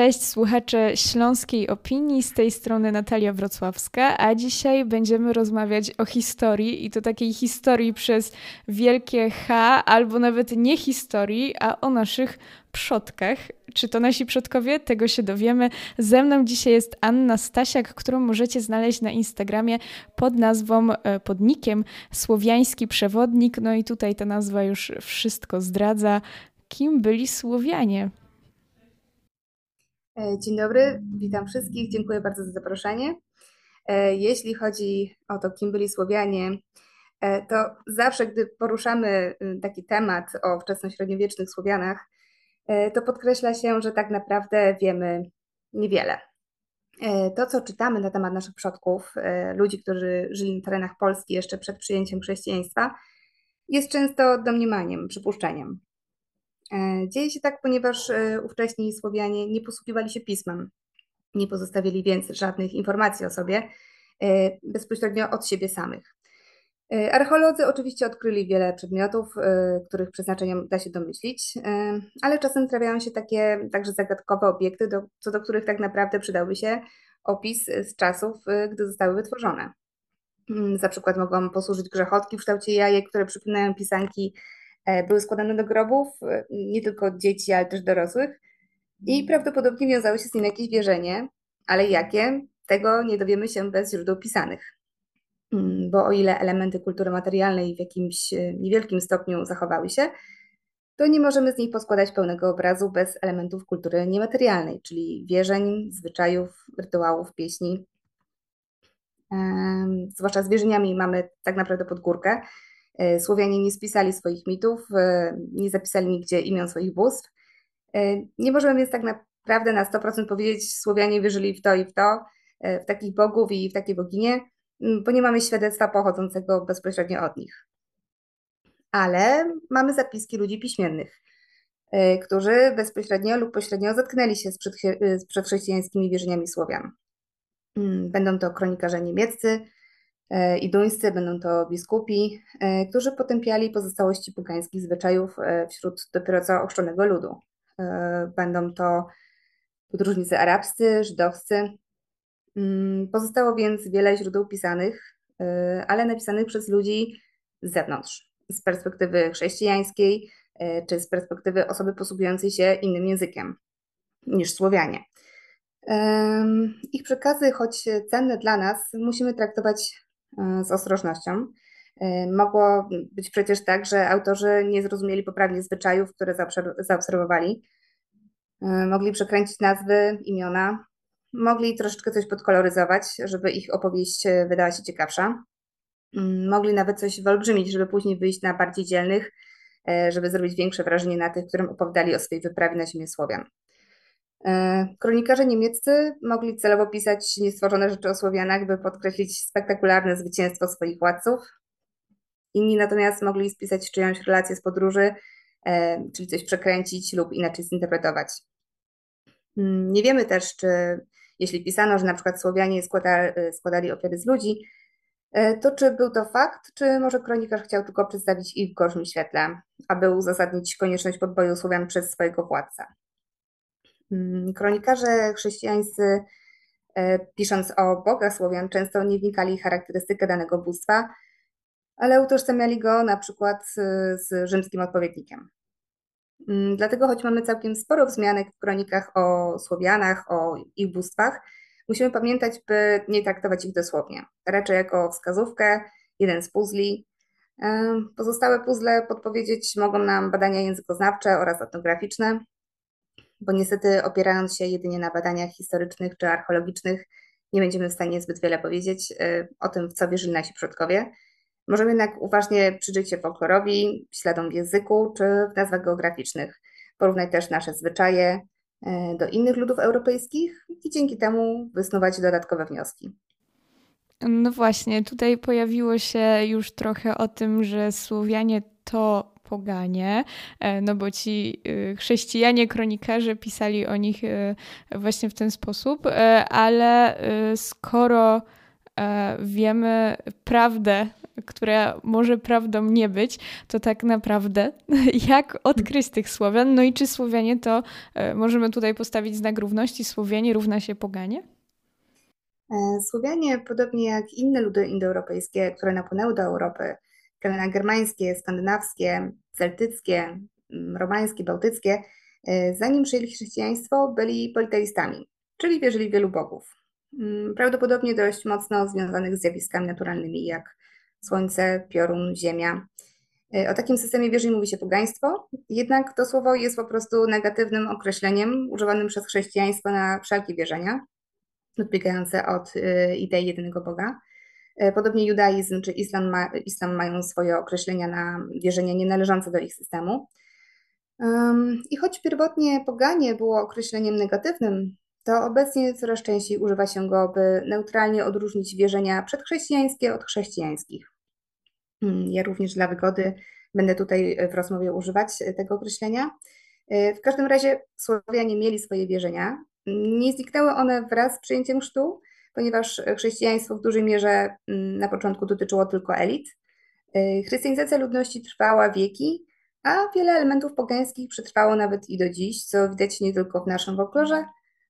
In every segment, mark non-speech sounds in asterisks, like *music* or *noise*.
Cześć słuchacze Śląskiej Opinii, z tej strony Natalia Wrocławska, a dzisiaj będziemy rozmawiać o historii i to takiej historii przez wielkie H, albo nawet nie historii, a o naszych przodkach. Czy to nasi przodkowie? Tego się dowiemy. Ze mną dzisiaj jest Anna Stasiak, którą możecie znaleźć na Instagramie pod nazwą, e, pod nikiem Słowiański Przewodnik. No i tutaj ta nazwa już wszystko zdradza. Kim byli Słowianie? E, dzień dobry, witam wszystkich, dziękuję bardzo za zaproszenie. E, jeśli chodzi o to, kim byli Słowianie, e, to zawsze, gdy poruszamy y, taki temat o wczesnośredniowiecznych Słowianach, to podkreśla się, że tak naprawdę wiemy niewiele. To, co czytamy na temat naszych przodków, ludzi, którzy żyli na terenach Polski jeszcze przed przyjęciem chrześcijaństwa, jest często domniemaniem, przypuszczeniem. E, dzieje się tak, ponieważ e, ówcześni Słowianie nie posługiwali się pismem, nie pozostawili więc żadnych informacji o sobie e, bezpośrednio od siebie samych. Archeolodzy oczywiście odkryli wiele przedmiotów, których przeznaczeniem da się domyślić, ale czasem trafiają się takie także zagadkowe obiekty, do, co do których tak naprawdę przydałby się opis z czasów, gdy zostały wytworzone. Mm, za przykład mogą posłużyć grzechotki w kształcie jajek, które przypominają pisanki były składane do grobów, e, nie tylko dzieci, ale też dorosłych. I prawdopodobnie wiązały się z nim jakieś wierzenie, ale jakie, tego nie dowiemy się bez źródeł pisanych. Mm, bo o ile elementy kultury materialnej w jakimś e, niewielkim stopniu zachowały się, to nie możemy z niej poskładać pełnego obrazu bez elementów kultury niematerialnej, czyli wierzeń, zwyczajów, rytuałów, pieśni. Zwłaszcza z wierzeniami mamy tak naprawdę pod górkę, E, Słowianie nie spisali swoich mitów, e, nie zapisali nigdzie imion swoich bóstw. E, nie możemy więc tak naprawdę na 100% powiedzieć, Słowianie wierzyli w to i w to, w takich bogów i w takie boginie, bo nie mamy świadectwa pochodzącego bezpośrednio od nich. Ale mamy zapiski ludzi piśmiennych, którzy bezpośrednio lub pośrednio zetknęli się z, z przedchrześcijańskimi wierzeniami Słowian. Będą to kronikarze niemieccy, E, i duńscy, będą to biskupi, e, którzy potępiali pozostałości pogańskich zwyczajów e, wśród dopiero co ochrzczonego ludu. Będą to podróżnicy arabscy, żydowscy. Mm, pozostało więc wiele źródeł pisanych, ale napisanych przez ludzi z zewnątrz, z perspektywy chrześcijańskiej, czy z perspektywy osoby posługującej się innym językiem niż Słowianie. Ich przekazy, choć cenne dla nas, musimy traktować E, z ostrożnością. E, mogło być przecież tak, że autorzy nie zrozumieli poprawnie zwyczajów, które zaobserwowali. E, mogli przekręcić nazwy, imiona, mogli troszeczkę coś podkoloryzować, żeby ich opowieść wydała się ciekawsza. Mm, mogli nawet coś wyolbrzymić, żeby później wyjść na bardziej dzielnych, żeby zrobić większe wrażenie na tych, którym opowiadali o swojej wyprawie na ziemię Słowian. E, kronikarze niemieccy mogli celowo pisać niestworzone rzeczy o Słowianach, by podkreślić spektakularne zwycięstwo swoich władców. Inni natomiast mogli spisać czyjąś relację z podróży, e, czyli coś przekręcić lub inaczej zinterpretować. Hmm, nie wiemy też, czy jeśli pisano, że na przykład Słowianie składali, składali ofiary z ludzi, e, to czy był to fakt, czy może kronikarz chciał tylko przedstawić ich w gorszym świetle, aby uzasadnić konieczność podboju Słowian przez swojego władcę. Mm, kronikarze chrześcijańscy, e, pisząc o bogach Słowian, często nie wnikali w charakterystykę danego bóstwa, ale utożsamiali go na przykład z rzymskim odpowiednikiem. Mm, dlatego, choć mamy całkiem sporo wzmianek w kronikach o Słowianach, o ich bóstwach, musimy pamiętać, by nie traktować ich dosłownie, raczej jako wskazówkę, jeden z puzli. E, pozostałe puzzle podpowiedzieć mogą nam badania językoznawcze oraz etnograficzne, bo niestety opierając się jedynie na badaniach historycznych czy archeologicznych, nie będziemy w stanie zbyt wiele powiedzieć y, o tym, w co wierzyli nasi przodkowie. Możemy jednak uważnie przyjrzeć się folklorowi, śladom w języku czy w nazwach geograficznych. Porównać też nasze zwyczaje y, do innych ludów europejskich i dzięki temu wysnuwać dodatkowe wnioski. No właśnie, tutaj pojawiło się już trochę o tym, że Słowianie to poganie, e, no bo ci e, chrześcijanie, kronikarze pisali o nich e, właśnie w ten sposób, ale skoro wiemy prawdę która może prawdą nie być, to tak naprawdę *laughs* jak odkryć tych Słowian? No i czy Słowianie to, e, możemy tutaj postawić znak równości, Słowianie równa się poganie? E, Słowianie, podobnie jak inne ludy indoeuropejskie, które napłynęły do Europy, plemiona germańskie, skandynawskie, celtyckie, mm, romańskie, bałtyckie, e, zanim przyjęli chrześcijaństwo, byli politeistami, czyli wierzyli w wielu bogów. Mm, prawdopodobnie dość mocno związanych z zjawiskami naturalnymi, jak słońce, piorun, ziemia. E, o takim systemie wierzeń mówi się pogaństwo, jednak to słowo jest po prostu negatywnym określeniem używanym przez chrześcijaństwo na wszelkie wierzenia, odbiegające od e, idei jedynego Boga. E, podobnie judaizm czy islam, ma, islam mają swoje określenia na wierzenia nienależące do ich systemu. I choć pierwotnie poganie było określeniem negatywnym, to obecnie coraz częściej używa się go, by neutralnie odróżnić wierzenia przedchrześcijańskie od chrześcijańskich. Hmm, ja również dla wygody będę tutaj w rozmowie używać tego określenia. E, w każdym razie Słowianie mieli swoje wierzenia. Nie zniknęły one wraz z przyjęciem chrztu, ponieważ chrześcijaństwo w dużej mierze mm, na początku dotyczyło tylko elit. E, chrystianizacja ludności trwała wieki, a wiele elementów pogańskich przetrwało nawet i do dziś, co widać nie tylko w naszym folklorze,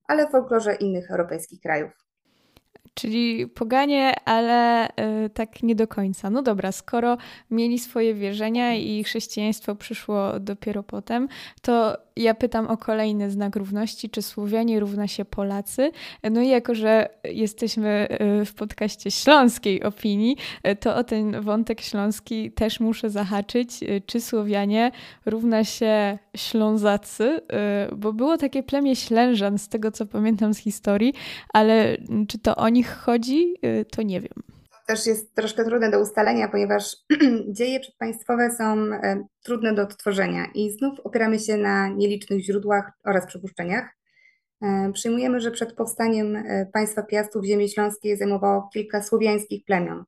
ale w folklorze innych europejskich krajów. Czyli poganie, ale y, tak nie do końca. No dobra, skoro mieli swoje wierzenia i chrześcijaństwo przyszło dopiero potem, to ja pytam o kolejny znak równości, czy Słowianie równa się Polacy. No i jako, że jesteśmy y, w podcaście śląskiej opinii, y, to o ten wątek śląski też muszę zahaczyć. Y, czy Słowianie równa się Ślązacy? Bo było takie plemię Ślężan, z tego co pamiętam z historii, ale czy to o nich chodzi, to nie wiem też jest troszkę trudne do ustalenia, ponieważ *clears throat* dzieje przedpaństwowe są e, trudne do odtworzenia i znów opieramy się na nielicznych źródłach oraz przypuszczeniach. E, przyjmujemy, że przed powstaniem e, państwa Piastów ziemię śląskie zajmowało kilka słowiańskich plemion.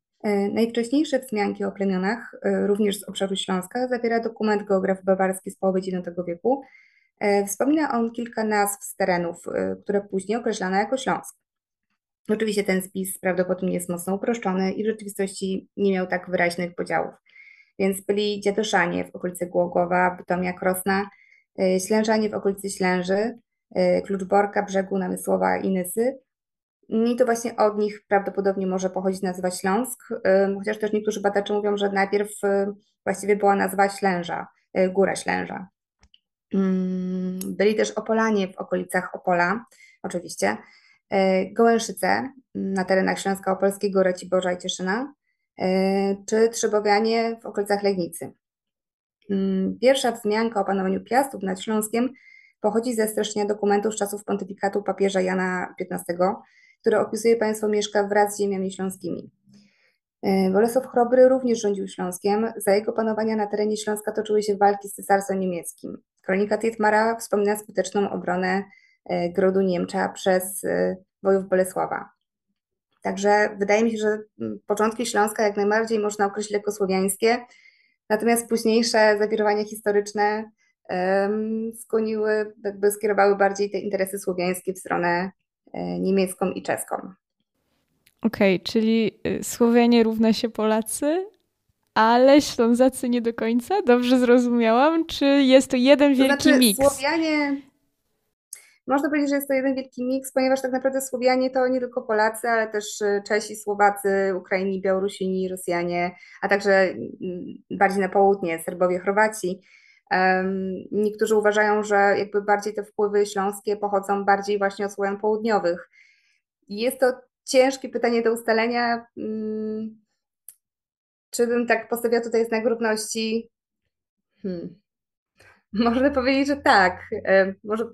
Najwcześniejsze wzmianki o plemionach, również z obszaru Śląska, zawiera dokument geograf bawarski z połowy IX wieku. Wspomina on kilka nazw z terenów, które później określano jako Śląsk. Oczywiście ten spis prawdopodobnie jest mocno uproszczony i w rzeczywistości nie miał tak wyraźnych podziałów. Więc byli Dziadoszanie w okolicy Głogowa, Bytomia, Krosna, y, Ślężanie w okolicy Ślęży, y, Kluczborka, Brzegu, Namysłowa i Nysy. I to właśnie od nich prawdopodobnie może pochodzić nazwa Śląsk, y, chociaż też niektórzy badacze mówią, że najpierw właściwie była nazwa Ślęża, Góra Ślęża. Mm, byli też Opolanie w okolicach Opola, oczywiście, Gołęszyce na terenach Śląska Opolskiego, Raciborza i Cieszyna, e, czy Trzybowianie w okolicach Legnicy. Mm, pierwsza wzmianka o panowaniu Piastów nad Śląskiem pochodzi ze streszczenia dokumentów z czasów pontyfikatu papieża Jana XV, który opisuje państwo mieszka wraz z ziemiami śląskimi. E, Bolesław Chrobry również rządził Śląskiem. Za jego panowania na terenie Śląska toczyły się walki z cesarstwem niemieckim. Kronika Tietmara wspomina skuteczną obronę E, grodu Niemcza przez e, wojów Bolesława. Także wydaje mi się, że mm, początki Śląska jak najbardziej można określić jako słowiańskie, natomiast późniejsze zawirowania historyczne skłoniły, jakby skierowały bardziej te interesy słowiańskie w stronę e, niemiecką i czeską. Okej, okay, czyli y, Słowianie równa się Polacy, ale Ślązacy nie do końca? Dobrze zrozumiałam? Czy jest to jeden wielki to znaczy, miks? Słowianie, można powiedzieć, że jest to jeden wielki miks, ponieważ tak naprawdę Słowianie to nie tylko Polacy, ale też y, Czesi, Słowacy, Ukraini, Białorusini, Rosjanie, a także mm, bardziej na południe Serbowie, Chorwaci. Niektórzy uważają, że jakby bardziej te wpływy śląskie pochodzą bardziej właśnie od Słowian południowych. Jest to ciężkie pytanie do ustalenia. Mm, czy bym tak postawiła tutaj znak równości? Hmm. *laughs* Można powiedzieć, że tak. Może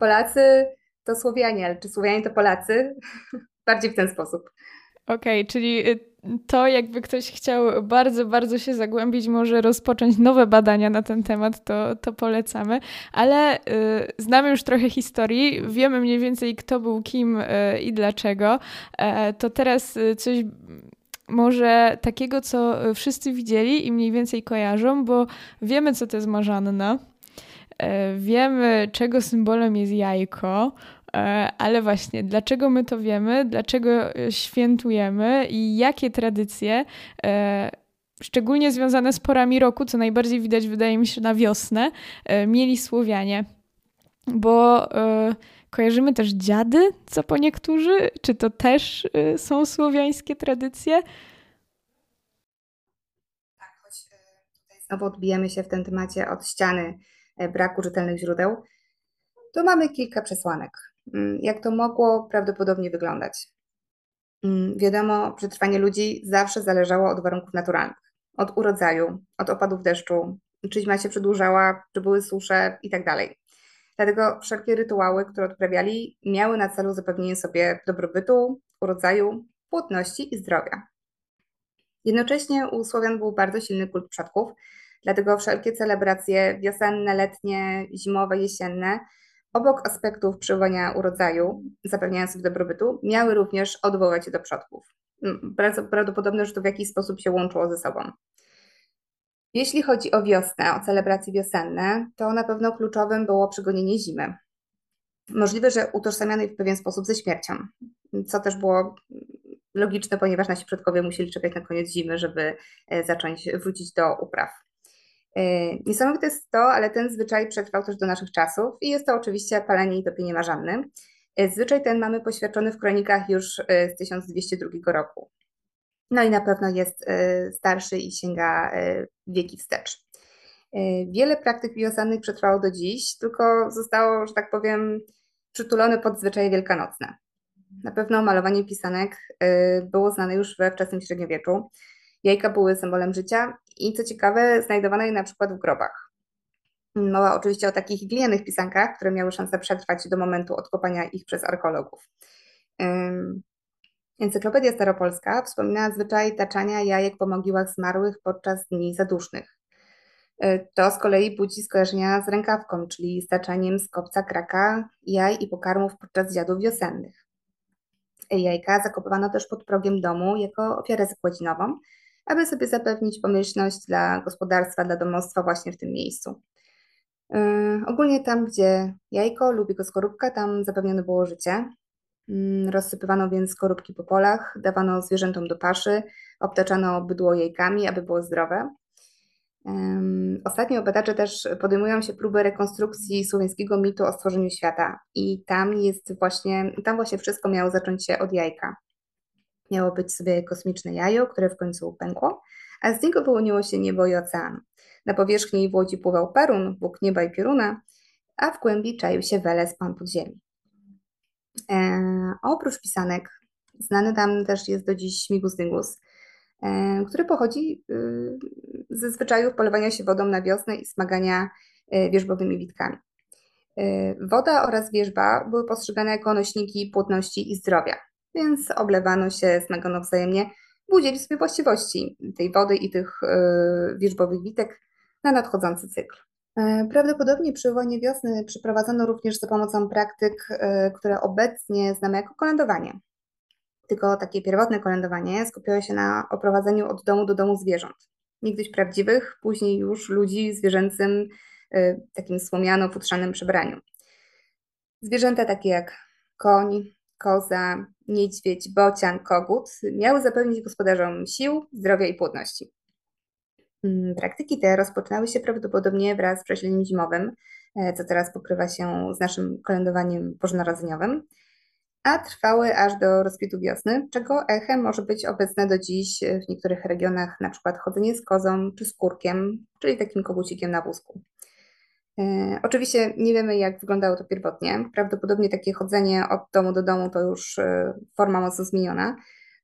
Polacy to Słowianie, ale czy Słowianie to Polacy? *laughs* Bardziej w ten sposób. Okej, okay, czyli y, to jakby ktoś chciał bardzo, bardzo się zagłębić, może rozpocząć nowe badania na ten temat, to, to polecamy. Ale y, znamy już trochę historii, wiemy mniej więcej kto był kim y, i dlaczego. E, to teraz y, coś może takiego, co wszyscy widzieli i mniej więcej kojarzą, bo wiemy, co to jest marzanna. E, wiemy, czego symbolem jest jajko. ale właśnie, dlaczego my to wiemy, dlaczego świętujemy i jakie tradycje szczególnie związane z porami roku, co najbardziej widać, wydaje mi się, na wiosnę, mieli Słowianie. Bo kojarzymy też dziady, co po niektórzy? Czy to też są słowiańskie tradycje? znowu odbijemy się w tym temacie od ściany e, braku rzetelnych źródeł, to mamy kilka przesłanek. Mm, jak to mogło prawdopodobnie wyglądać? Mm, wiadomo, przetrwanie ludzi zawsze zależało od warunków naturalnych, od urodzaju, od opadów deszczu, czy zima się przedłużała, czy były susze i tak. Dlatego wszelkie rytuały, które odprawiali, miały na celu zapewnienie sobie dobrobytu, urodzaju, płodności i zdrowia. Jednocześnie u Słowian był bardzo silny kult przodków, dlatego wszelkie celebracje wiosenne, letnie, zimowe, jesienne, obok aspektów przywołania urodzaju zapewniających dobrobytu, miały również odwołać się do przodków. Mm, bardzo prawdopodobne, że to w jakiś sposób się łączyło ze sobą. Jeśli chodzi o wiosnę, o celebracje wiosenne, to na pewno kluczowym było przegonienie zimy. Możliwe, że utożsamianej w pewien sposób ze śmiercią, co też było logiczne, ponieważ nasi przodkowie musieli czekać na koniec zimy, żeby e, zacząć wrócić do upraw. E, niesamowite jest to, ale ten zwyczaj przetrwał też do naszych czasów i jest to oczywiście palenie i topienie marzanny. E, zwyczaj ten mamy poświadczony w kronikach już z 1202 roku. No i na pewno jest starszy i sięga wieki wstecz. Wiele praktyk wiosennych przetrwało do dziś, tylko zostało, że tak powiem, przytulone pod zwyczaje wielkanocne. Na pewno malowanie pisanek y, było znane już we wczesnym średniowieczu. Jajka były symbolem życia i co ciekawe, znajdowane je na przykład w grobach. Mowa oczywiście o takich glinianych pisankach, które miały szansę przetrwać do momentu odkopania ich przez archeologów. Encyklopedia Staropolska wspomina zwyczaj taczania jajek po mogiłach zmarłych podczas dni zadusznych. Y, to z kolei budzi skojarzenia z rękawką, czyli staczaniem z kopca kraka jaj i pokarmów podczas zjadów wiosennych jajka zakopywano też pod progiem domu jako ofiarę zakładzinową, aby sobie zapewnić pomyślność dla gospodarstwa, dla domostwa właśnie w tym miejscu. Yy, ogólnie tam, gdzie jajko lub jego skorupka, tam zapewnione było życie. Yy, rozsypywano więc skorupki po polach, dawano zwierzętom do paszy, obtaczano bydło jajkami, aby było zdrowe. Ostatnio badacze też podejmują się próby rekonstrukcji słowiańskiego mitu o stworzeniu świata i tam jest właśnie, tam właśnie wszystko miało zacząć się od jajka. Miało być sobie kosmiczne jajo, które w końcu pękło, a z niego wyłoniło się niebo i ocean. Na powierzchni w łodzi pływał Perun, Bóg nieba i pioruna, a w głębi czaił się Weles, pan podziemi. E, oprócz pisanek, znany tam też jest do dziś śmigus dyngus, E, który pochodzi y, ze zwyczaju polewania się wodą na wiosnę i smagania e, wierzbowymi witkami. E, woda oraz wierzba były postrzegane jako nośniki płodności i zdrowia, więc oblewano się, smagano wzajemnie, budzili sobie właściwości tej wody i tych wierzbowych witek na nadchodzący cykl. Prawdopodobnie przywołanie wiosny przeprowadzono również za pomocą praktyk, które obecnie znamy jako kolędowanie tylko takie pierwotne kolędowanie skupiało się na oprowadzeniu od domu do domu zwierząt. Niegdyś prawdziwych, później już ludzi zwierzęcym, takim słomiano-futrzanym przebraniu. Zwierzęta takie jak koń, koza, niedźwiedź, bocian, kogut miały zapewnić gospodarzom sił, zdrowia i płodności. Mm, praktyki te rozpoczynały się prawdopodobnie wraz z prześleniem zimowym, e, co teraz pokrywa się z naszym kolędowaniem bożonarodzeniowym a trwały aż do rozkwitu wiosny, czego echem może być obecne do dziś w niektórych regionach, na przykład chodzenie z kozą czy z kurkiem, czyli takim kogucikiem na wózku. E, oczywiście nie wiemy, jak wyglądało to pierwotnie. Prawdopodobnie takie chodzenie od domu do domu to już e, forma mocno zmieniona.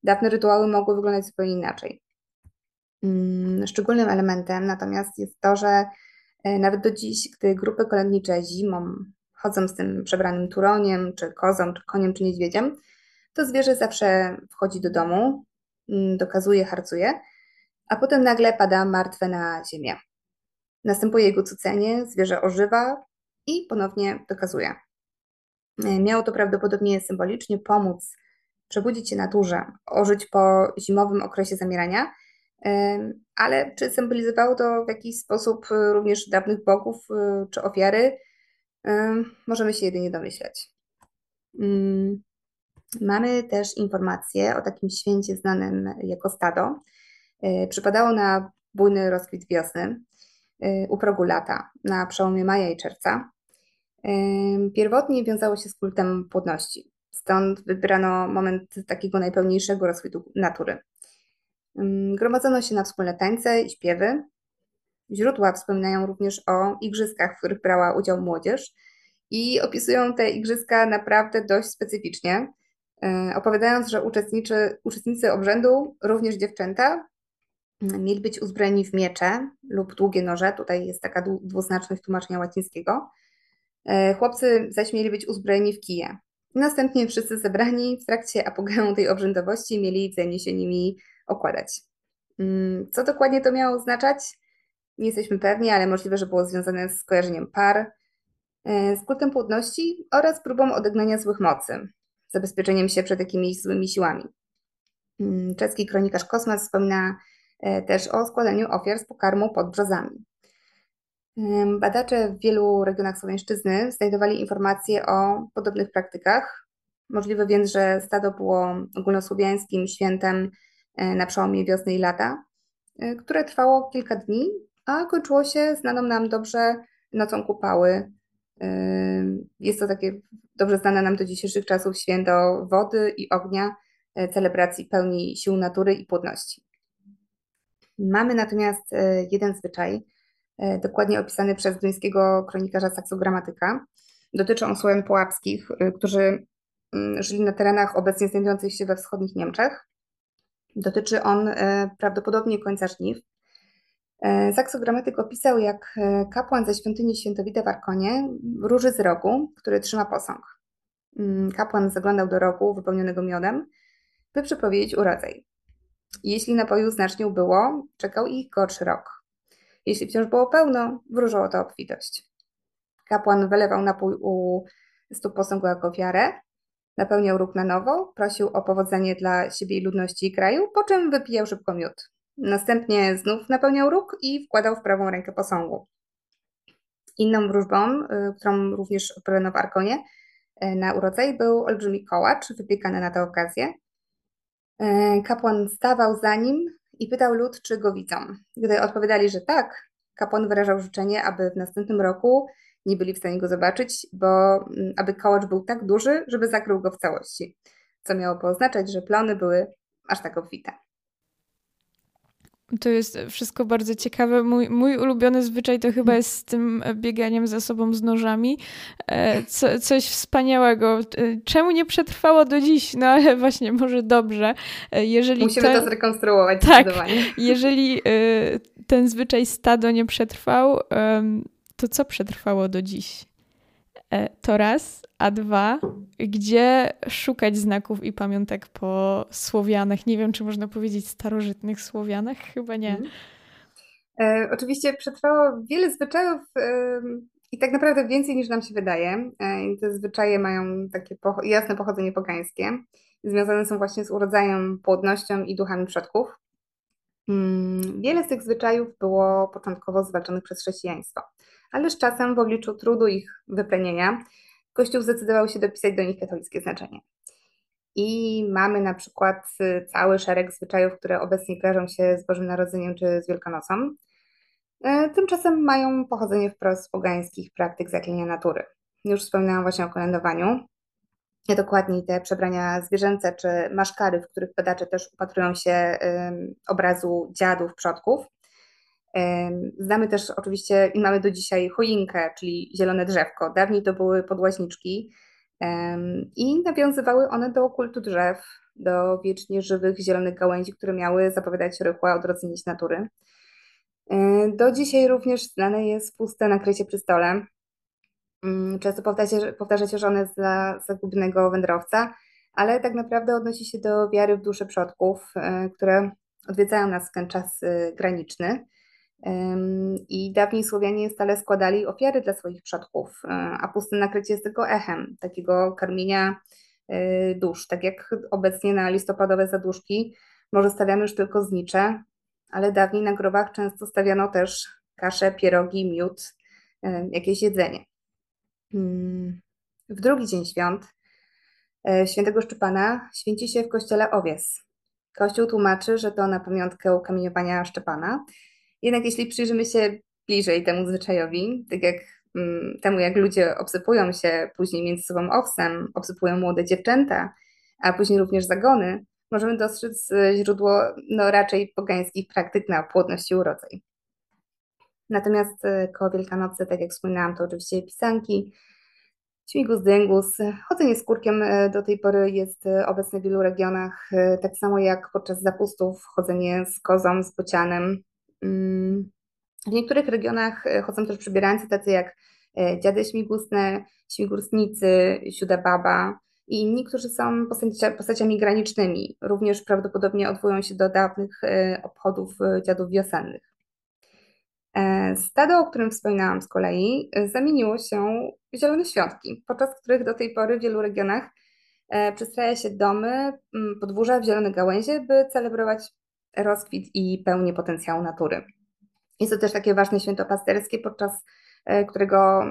Dawne rytuały mogły wyglądać zupełnie inaczej. Mm, szczególnym elementem natomiast jest to, że e, nawet do dziś, gdy grupy kolędnicze zimą chodzą z tym przebranym turoniem, czy kozą, czy koniem, czy niedźwiedziem, to zwierzę zawsze wchodzi do domu, mm, dokazuje, harcuje, a potem nagle pada martwe na ziemię. Następuje jego cucenie, zwierzę ożywa i ponownie dokazuje. E, miało to prawdopodobnie symbolicznie pomóc przebudzić się naturze, ożyć po zimowym okresie zamierania, e, ale czy symbolizowało to w jakiś sposób również dawnych bogów e, czy ofiary, Możemy się jedynie domyślać. Mm, mamy też informacje o takim święcie znanym jako stado. Przypadało na bujny rozkwit wiosny u progu lata, na przełomie maja i czerwca. Pierwotnie wiązało się z kultem płodności, stąd wybrano moment takiego najpełniejszego rozkwitu natury. Gromadzono się na wspólne tańce i śpiewy. Źródła wspominają również o igrzyskach, w których brała udział młodzież i opisują te igrzyska naprawdę dość specyficznie, e, opowiadając, że uczestniczy, uczestnicy obrzędu, również dziewczęta, mieli być uzbrojeni w miecze lub długie noże. Tutaj jest taka dwuznaczność tłumaczenia łacińskiego. E, chłopcy zaś mieli być uzbrojeni w kije. Następnie wszyscy zebrani w trakcie apogeum tej obrzędowości mieli wzajemnie się nimi okładać. Mm, co dokładnie to miało oznaczać? Nie jesteśmy pewni, ale możliwe, że było związane z kojarzeniem par, e, z kultem płodności oraz próbą odegnania złych mocy, zabezpieczeniem się przed jakimiś złymi siłami. Mm, czeski kronikarz Kosmas wspomina też o składaniu ofiar z pokarmu pod brzozami. Badacze w wielu regionach Słowiańszczyzny znajdowali informacje o podobnych praktykach. Możliwe więc, że stado było ogólnosłowiańskim świętem e, na przełomie wiosny i lata, e, które trwało kilka dni, a kończyło się znaną nam dobrze nocą kupały. Jest to takie dobrze znane nam do dzisiejszych czasów święto wody i ognia, e, celebracji pełni sił natury i płodności. Mamy natomiast jeden zwyczaj, E, dokładnie opisany przez duńskiego kronikarza Saksogramatyka. Dotyczy on Słowian połapskich, e, którzy mm, żyli na terenach obecnie znajdujących się we wschodnich Niemczech. Dotyczy on e, prawdopodobnie końca żniw. Saksogramatyk opisał, jak kapłan ze świątyni Świętowite w Arkonie róży z rogu, który trzyma posąg. Mm, kapłan zaglądał do rogu wypełnionego miodem, by przepowiedzieć urodzaj. Jeśli napoju znacznie ubyło, czekał ich gorszy rok. Jeśli wciąż było pełno, wróżyło to obfitość. Kapłan wylewał napój u stóp posągu jako ofiarę, napełniał róg na nowo, prosił o powodzenie dla siebie i ludności kraju, po czym wypijał szybko miód. Następnie znów napełniał róg i wkładał w prawą rękę posągu. Inną wróżbą, y, którą również odprawiono w Arkonie y, na urodzaj, był olbrzymi kołacz wypiekany na tę okazję. Y, kapłan stawał za nim i pytał lud, czy go widzą. Gdy odpowiadali, że tak, kapłan wyrażał życzenie, aby w następnym roku nie byli w stanie go zobaczyć, bo mm, aby kołacz był tak duży, żeby zakrył go w całości, co miało pooznaczać, że plony były aż tak obfite. To jest wszystko bardzo ciekawe. Mój, mój ulubiony zwyczaj to chyba jest z tym bieganiem za sobą z nożami. E, co, coś wspaniałego. E, czemu nie przetrwało do dziś? No ale *laughs* właśnie, może dobrze. E, jeżeli Musimy to zrekonstruować tak, *laughs* Jeżeli ten zwyczaj stado nie przetrwał, to co przetrwało do dziś? To raz, a dwa, gdzie szukać znaków i pamiątek po Słowianach? Nie wiem, czy można powiedzieć starożytnych Słowianach? Chyba nie. Mhm. E, oczywiście przetrwało wiele zwyczajów e, i tak naprawdę więcej niż nam się wydaje. E, te zwyczaje mają takie jasne pochodzenie pogańskie. Związane są właśnie z urodzajem, płodnością i duchami przodków. Mm, wiele z tych zwyczajów było początkowo zwalczonych przez chrześcijaństwo, ale z czasem w obliczu trudu ich wyplenienia Kościół zdecydował się dopisać do nich katolickie znaczenie. I mamy na przykład y, cały szereg zwyczajów, które obecnie kojarzą się z Bożym Narodzeniem czy z Wielkanocą. E, tymczasem mają pochodzenie wprost pogańskich praktyk zaklinienia natury. Już wspominałam właśnie o kolędowaniu. Dokładniej te przebrania zwierzęce czy maszkary, w których badacze też upatrują się obrazu dziadów, przodków. Znamy też oczywiście i mamy do dzisiaj choinkę, czyli zielone drzewko. Dawniej to były podłaźniczki i nawiązywały one do kultu drzew, do wiecznie żywych zielonych gałęzi, które miały zapowiadać rychłe odrodzenie się natury. Do dzisiaj również znane jest puste nakrycie przy stole. Mm, często powtarza, się, że one dla zagubionego wędrowca, ale tak naprawdę odnosi się do wiary w dusze przodków, e, które odwiedzają nas w ten czas e, graniczny. I dawniej Słowianie stale składali ofiary dla swoich przodków, e, a puste nakrycie jest tylko echem takiego karmienia e, dusz. Tak jak obecnie na listopadowe zaduszki może stawiamy już tylko znicze, ale dawniej na grobach często stawiano też kasze, pierogi, miód, e, jakieś jedzenie. Mm, w drugi dzień świąt świętego Szczepana święci się w kościele Owies. Kościół tłumaczy, że to na pamiątkę kamieniowania Szczepana. Jednak jeśli przyjrzymy się bliżej temu zwyczajowi, tak jak mm, temu, jak ludzie obsypują się później między sobą owsem, obsypują młode dziewczęta, a później również zagony, możemy dostrzec źródło no, raczej pogańskich praktyk na płodność i urodzaj. Natomiast e, koło Wielkanocy, tak jak wspominałam, to oczywiście pisanki, śmigus dyngus. Chodzenie skórkiem e, do tej pory jest obecne w wielu regionach, tak samo jak podczas zapustów chodzenie z kozą, z bocianem. W niektórych regionach chodzą też przybierańcy tacy jak dziady śmigusne, śmigusnicy, sióda baba i inni, którzy są postaciami granicznymi. Również prawdopodobnie odwołują się do dawnych obchodów dziadów wiosennych. E, stado, o którym wspominałam z kolei, e, zamieniło się w zielone świątki, podczas których do tej pory w wielu regionach e, przystraja się domy, podwórza w zielone gałęzie, by celebrować rozkwit i pełnię potencjału natury. Jest to też takie ważne święto pasterskie, podczas którego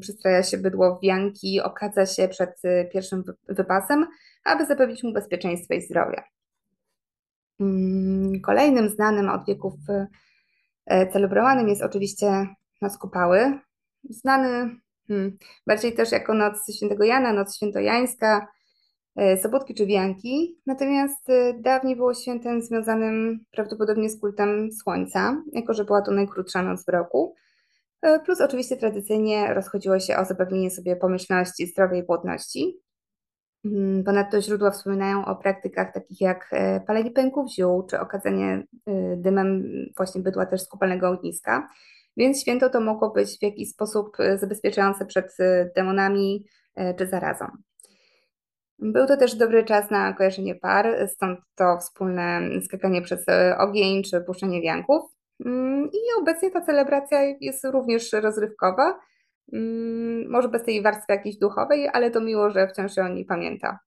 przystraja się bydło w wianki, okadza się przed pierwszym wypasem, aby zapewnić mu bezpieczeństwo i zdrowie. Kolejnym znanym od wieków E, celebrowanym jest oczywiście Noc Kupały, znany hmm, bardziej też jako Noc Świętego Jana, Noc Świętojańska, e, Sobotki czy Wianki, natomiast e, dawniej było świętem związanym prawdopodobnie z kultem Słońca, jako że była to najkrótsza noc w roku, plus oczywiście tradycyjnie rozchodziło się o zapewnienie sobie pomyślności, zdrowej i płodności. Mm, ponadto źródła wspominają o praktykach takich jak e, palenie pęków ziół, czy okadzanie e, dymem właśnie bydła też z kupalnego ogniska. Więc święto to mogło być w jakiś sposób e, zabezpieczające przed demonami czy zarazą. Był to też dobry czas na kojarzenie par, stąd to wspólne skakanie przez ogień czy puszczenie wianków. Mm, I obecnie ta celebracja jest również rozrywkowa, Mm, może bez tej warstwy jakiejś duchowej, ale to miło, że wciąż się o niej pamięta.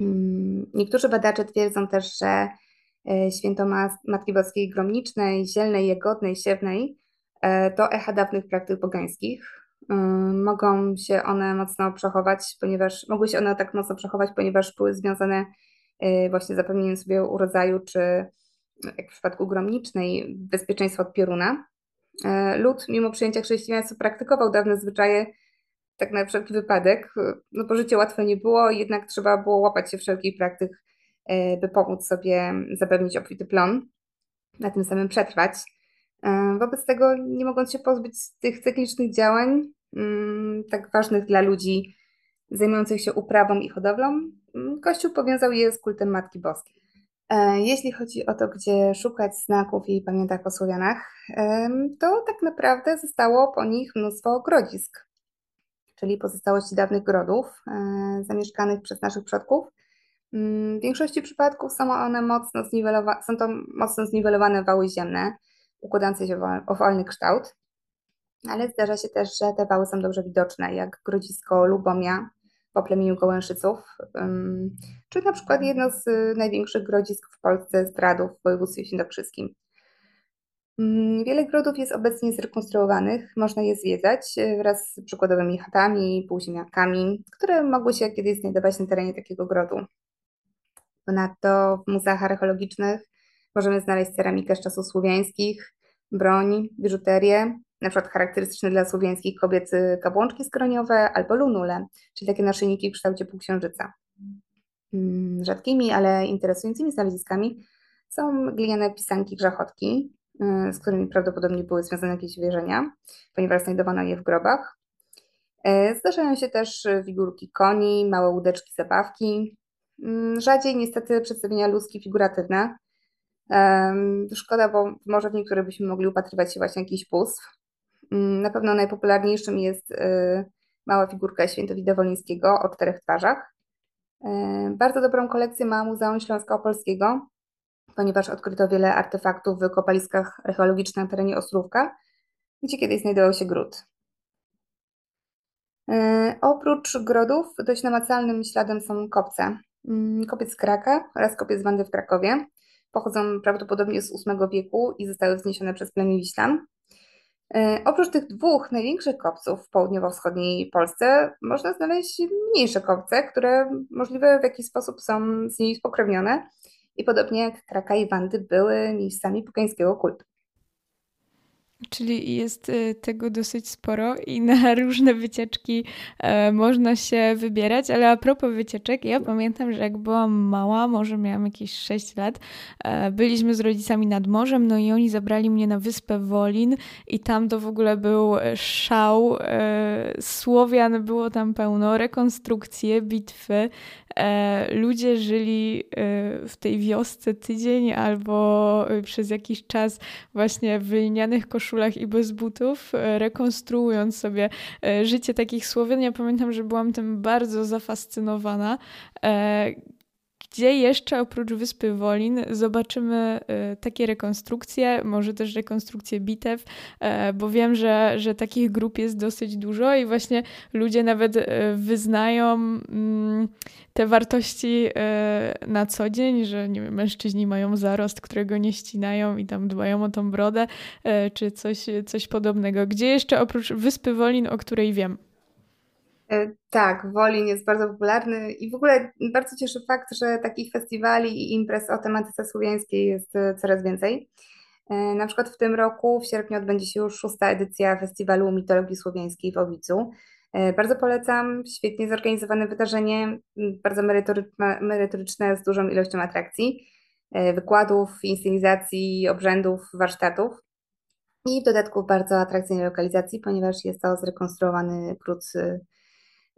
Mm, niektórzy badacze twierdzą też, że e, święto Matki Boskiej Gromnicznej, Zielnej, Jagodnej, Siewnej e, to echa dawnych praktyk pogańskich. Mogą się one mocno przechować, ponieważ mogły się one tak mocno przechować, ponieważ były związane właśnie z zapewnieniem sobie urodzaju, czy jak w przypadku gromnicznej, bezpieczeństwa od pioruna. E, lud, mimo przyjęcia chrześcijaństwa, praktykował dawne zwyczaje, tak na wszelki wypadek, no bo życie łatwe nie było, jednak trzeba było łapać się wszelkich praktyk, by pomóc sobie zapewnić obfity plon, na tym samym przetrwać. E, wobec tego, nie mogąc się pozbyć tych cyklicznych działań, mm, tak ważnych dla ludzi zajmujących się uprawą i hodowlą, mm, Kościół powiązał je z kultem Matki Boskiej. E, jeśli chodzi o to, gdzie szukać znaków i pamiętach o Słowianach, to tak naprawdę zostało po nich mnóstwo grodzisk, czyli pozostałości dawnych grodów e, zamieszkanych przez naszych przodków. Mm, w większości przypadków są one mocno zniwelowane, są to mocno zniwelowane wały ziemne, układające się w owalny kształt, ale zdarza się też, że te wały są dobrze widoczne, jak grodzisko Lubomia, po plemieniu Gołęszyców, czy na przykład jedno z y, największych grodzisk w Polsce zdradów w województwie świętokrzyskim. Wiele grodów jest obecnie zrekonstruowanych, można je zwiedzać y, wraz z przykładowymi chatami, półziemiankami, które mogły się kiedyś znajdować na terenie takiego grodu. Ponadto w muzeach archeologicznych możemy znaleźć ceramikę z czasów słowiańskich, broń, biżuterię, na przykład charakterystyczne dla słowiańskich kobiet kapłączki skroniowe albo lunule, czyli takie naszyjniki w kształcie półksiężyca. Mm, rzadkimi, ale interesującymi znaleziskami są gliniane pisanki grzechotki, y, z którymi prawdopodobnie były związane jakieś wierzenia, ponieważ znajdowano je w grobach. Y, zdarzają się też figurki koni, małe łódeczki, zabawki. Mm, rzadziej niestety przedstawienia ludzkie figuratywne. Szkoda, bo może w niektórych byśmy mogli upatrywać się właśnie jakichś bóstw. Mm, na pewno najpopularniejszym jest y, mała figurka Świętowida Wolińskiego o czterech twarzach. Bardzo dobrą kolekcję ma Muzeum Śląsko-Opolskiego, ponieważ odkryto wiele artefaktów w kopaliskach archeologicznych na terenie Ostrówka, gdzie kiedyś znajdował się gród. Y, oprócz grodów dość namacalnym śladem są kopce. Mm, kopiec z Kraka oraz kopiec z Wandy w Krakowie. Pochodzą prawdopodobnie z VIII wieku i zostały wzniesione przez plemię Wiślan. Oprócz tych dwóch największych kopców w południowo-wschodniej Polsce można znaleźć mniejsze kopce, które możliwe w jakiś sposób są z nimi spokrewnione i podobnie jak Kraka i Wandy były miejscami pogańskiego kultu. Czyli jest y, tego dosyć sporo i na *laughs* różne wycieczki e, można się wybierać, ale a propos wycieczek, ja pamiętam, że jak byłam mała, może miałam jakieś 6 lat, e, byliśmy z rodzicami nad morzem, no i oni zabrali mnie na wyspę Wolin i tam to w ogóle był szał e, Słowian, było tam pełno, rekonstrukcje, bitwy, ludzie żyli w tej wiosce tydzień albo przez jakiś czas właśnie w lnianych koszulach koszulach i bez butów, e, rekonstruując sobie e, życie takich Słowian. Ja pamiętam, że byłam tym bardzo zafascynowana. E, gdzie jeszcze oprócz Wyspy Wolin zobaczymy takie rekonstrukcje, może też rekonstrukcje bitew, bo wiem, że, że takich grup jest dosyć dużo i właśnie ludzie nawet wyznają mm, te wartości e, na co dzień, że nie wiem, mężczyźni mają zarost, którego nie ścinają i tam dbają o tą brodę, e, czy coś, coś podobnego. Gdzie jeszcze oprócz Wyspy Wolin, o której wiem? E, tak, Wolin jest bardzo popularny i w ogóle bardzo cieszy fakt, że takich festiwali i imprez o tematyce słowiańskiej jest coraz więcej. Na przykład w tym roku, w sierpniu, odbędzie się już szósta edycja Festiwalu Mitologii Słowiańskiej w Owicu. E, bardzo polecam, świetnie zorganizowane wydarzenie, bardzo merytoryczne, z dużą ilością atrakcji, e, wykładów, inscenizacji, obrzędów, warsztatów i w dodatku bardzo atrakcyjnej lokalizacji, ponieważ jest to zrekonstruowany pród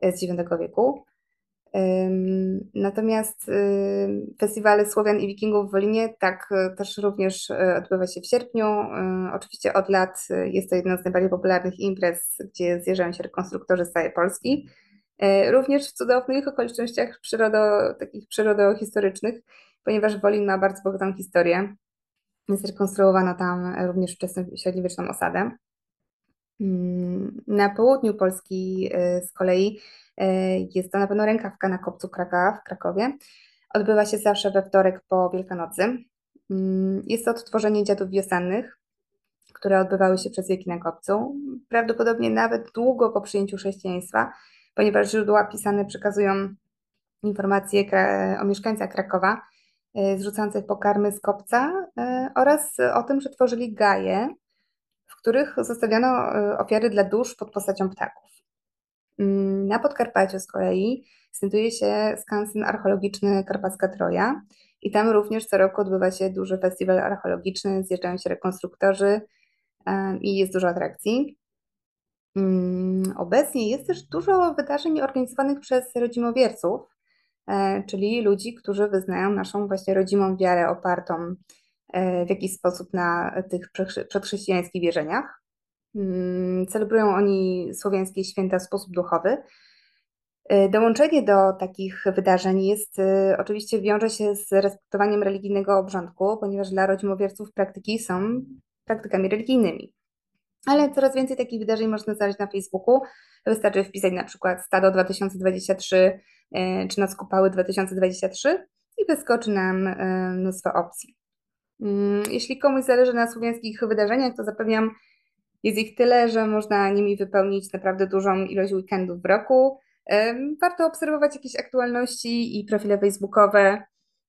z IX wieku. Natomiast festiwale Słowian i Wikingów w Wolinie tak e, też również e, odbywa się w sierpniu. E, oczywiście od lat jest to jedna z najbardziej popularnych imprez, gdzie zjeżdżają się rekonstruktorzy z całej Polski. Również w cudownych okolicznościach przyrodo, takich przyrodohistorycznych, ponieważ Wolin ma bardzo bogatą historię. Zrekonstruowano tam również wczesną średniowieczną osadę. Na południu Polski z kolei E, jest to na pewno rękawka na kopcu Kraka w Krakowie. Odbywa się zawsze we wtorek po Wielkanocy. Mm, jest to odtworzenie dziadów wiosennych, które odbywały się przez wieki na kopcu, prawdopodobnie nawet długo po przyjęciu chrześcijaństwa, ponieważ źródła pisane przekazują informacje o mieszkańcach Krakowa e, zrzucających pokarmy z kopca e, oraz o tym, że tworzyli gaje, w których zostawiano ofiary dla dusz pod postacią ptaków. Mm, na Podkarpaciu z kolei znajduje się skansen archeologiczny Karpacka Troja i tam również co roku odbywa się duży festiwal archeologiczny, zjeżdżają się rekonstruktorzy i jest dużo atrakcji. Mm, obecnie jest też dużo wydarzeń organizowanych przez rodzimowierców, e, czyli ludzi, którzy wyznają naszą właśnie rodzimą wiarę opartą e, w jakiś sposób na tych przedchrześcijańskich wierzeniach. Mm, celebrują oni słowiańskie święta w sposób duchowy. Y, dołączenie do takich wydarzeń jest y, oczywiście wiąże się z respektowaniem religijnego obrządku, ponieważ dla rodzimowierców praktyki są praktykami religijnymi. Ale coraz więcej takich wydarzeń można znaleźć na Facebooku. Wystarczy wpisać na przykład Stado 2023 y, czy Noc Kupały 2023 i wyskoczy nam mnóstwo opcji. Mm, jeśli komuś zależy na słowiańskich wydarzeniach, to zapewniam, jest ich tyle, że można nimi wypełnić naprawdę dużą ilość weekendów w roku. Warto obserwować jakieś aktualności i profile facebookowe,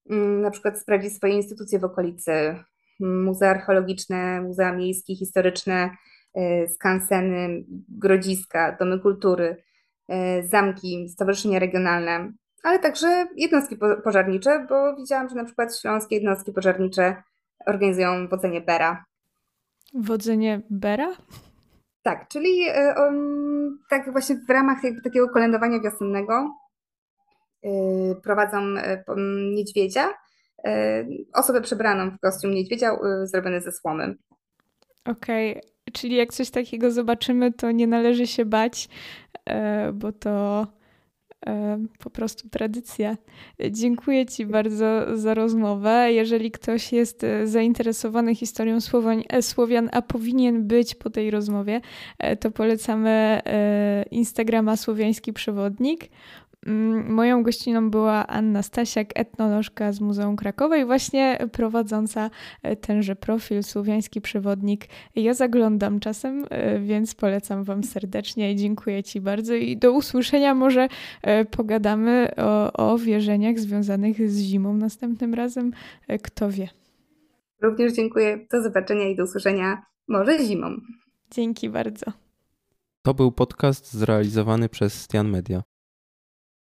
mm, na przykład sprawdzić swoje instytucje w okolicy, muzea archeologiczne, muzea miejskie, historyczne, e, skanseny, grodziska, domy kultury, e, zamki, stowarzyszenia regionalne, ale także jednostki pożarnicze, bo widziałam, że na przykład śląskie jednostki pożarnicze organizują wodzenie Bera Wodzenie Bera? Tak, czyli um, tak właśnie w ramach takiego kolędowania wiosennego y, prowadzą y, niedźwiedzia, y, osobę przebraną w kostium niedźwiedzia zrobiony ze słomy. Okej, okay. czyli jak coś takiego zobaczymy, to nie należy się bać, bo to po prostu tradycja. Dziękuję Ci bardzo za rozmowę. Jeżeli ktoś jest e, zainteresowany historią e, Słowian, a powinien być po tej rozmowie, e, to polecamy Instagrama Słowiański Przewodnik. Mm, moją gościną była Anna Stasiak, etnolożka z Muzeum Krakowa i właśnie prowadząca e, tenże profil, słowiański przewodnik. Ja zaglądam czasem, e, więc polecam Wam serdecznie i dziękuję Ci bardzo i do usłyszenia. Może e, pogadamy o, o wierzeniach związanych z zimą następnym razem. Kto wie. Również dziękuję. Do zobaczenia i do usłyszenia może zimą. Dzięki bardzo. To był podcast zrealizowany przez Stian Media.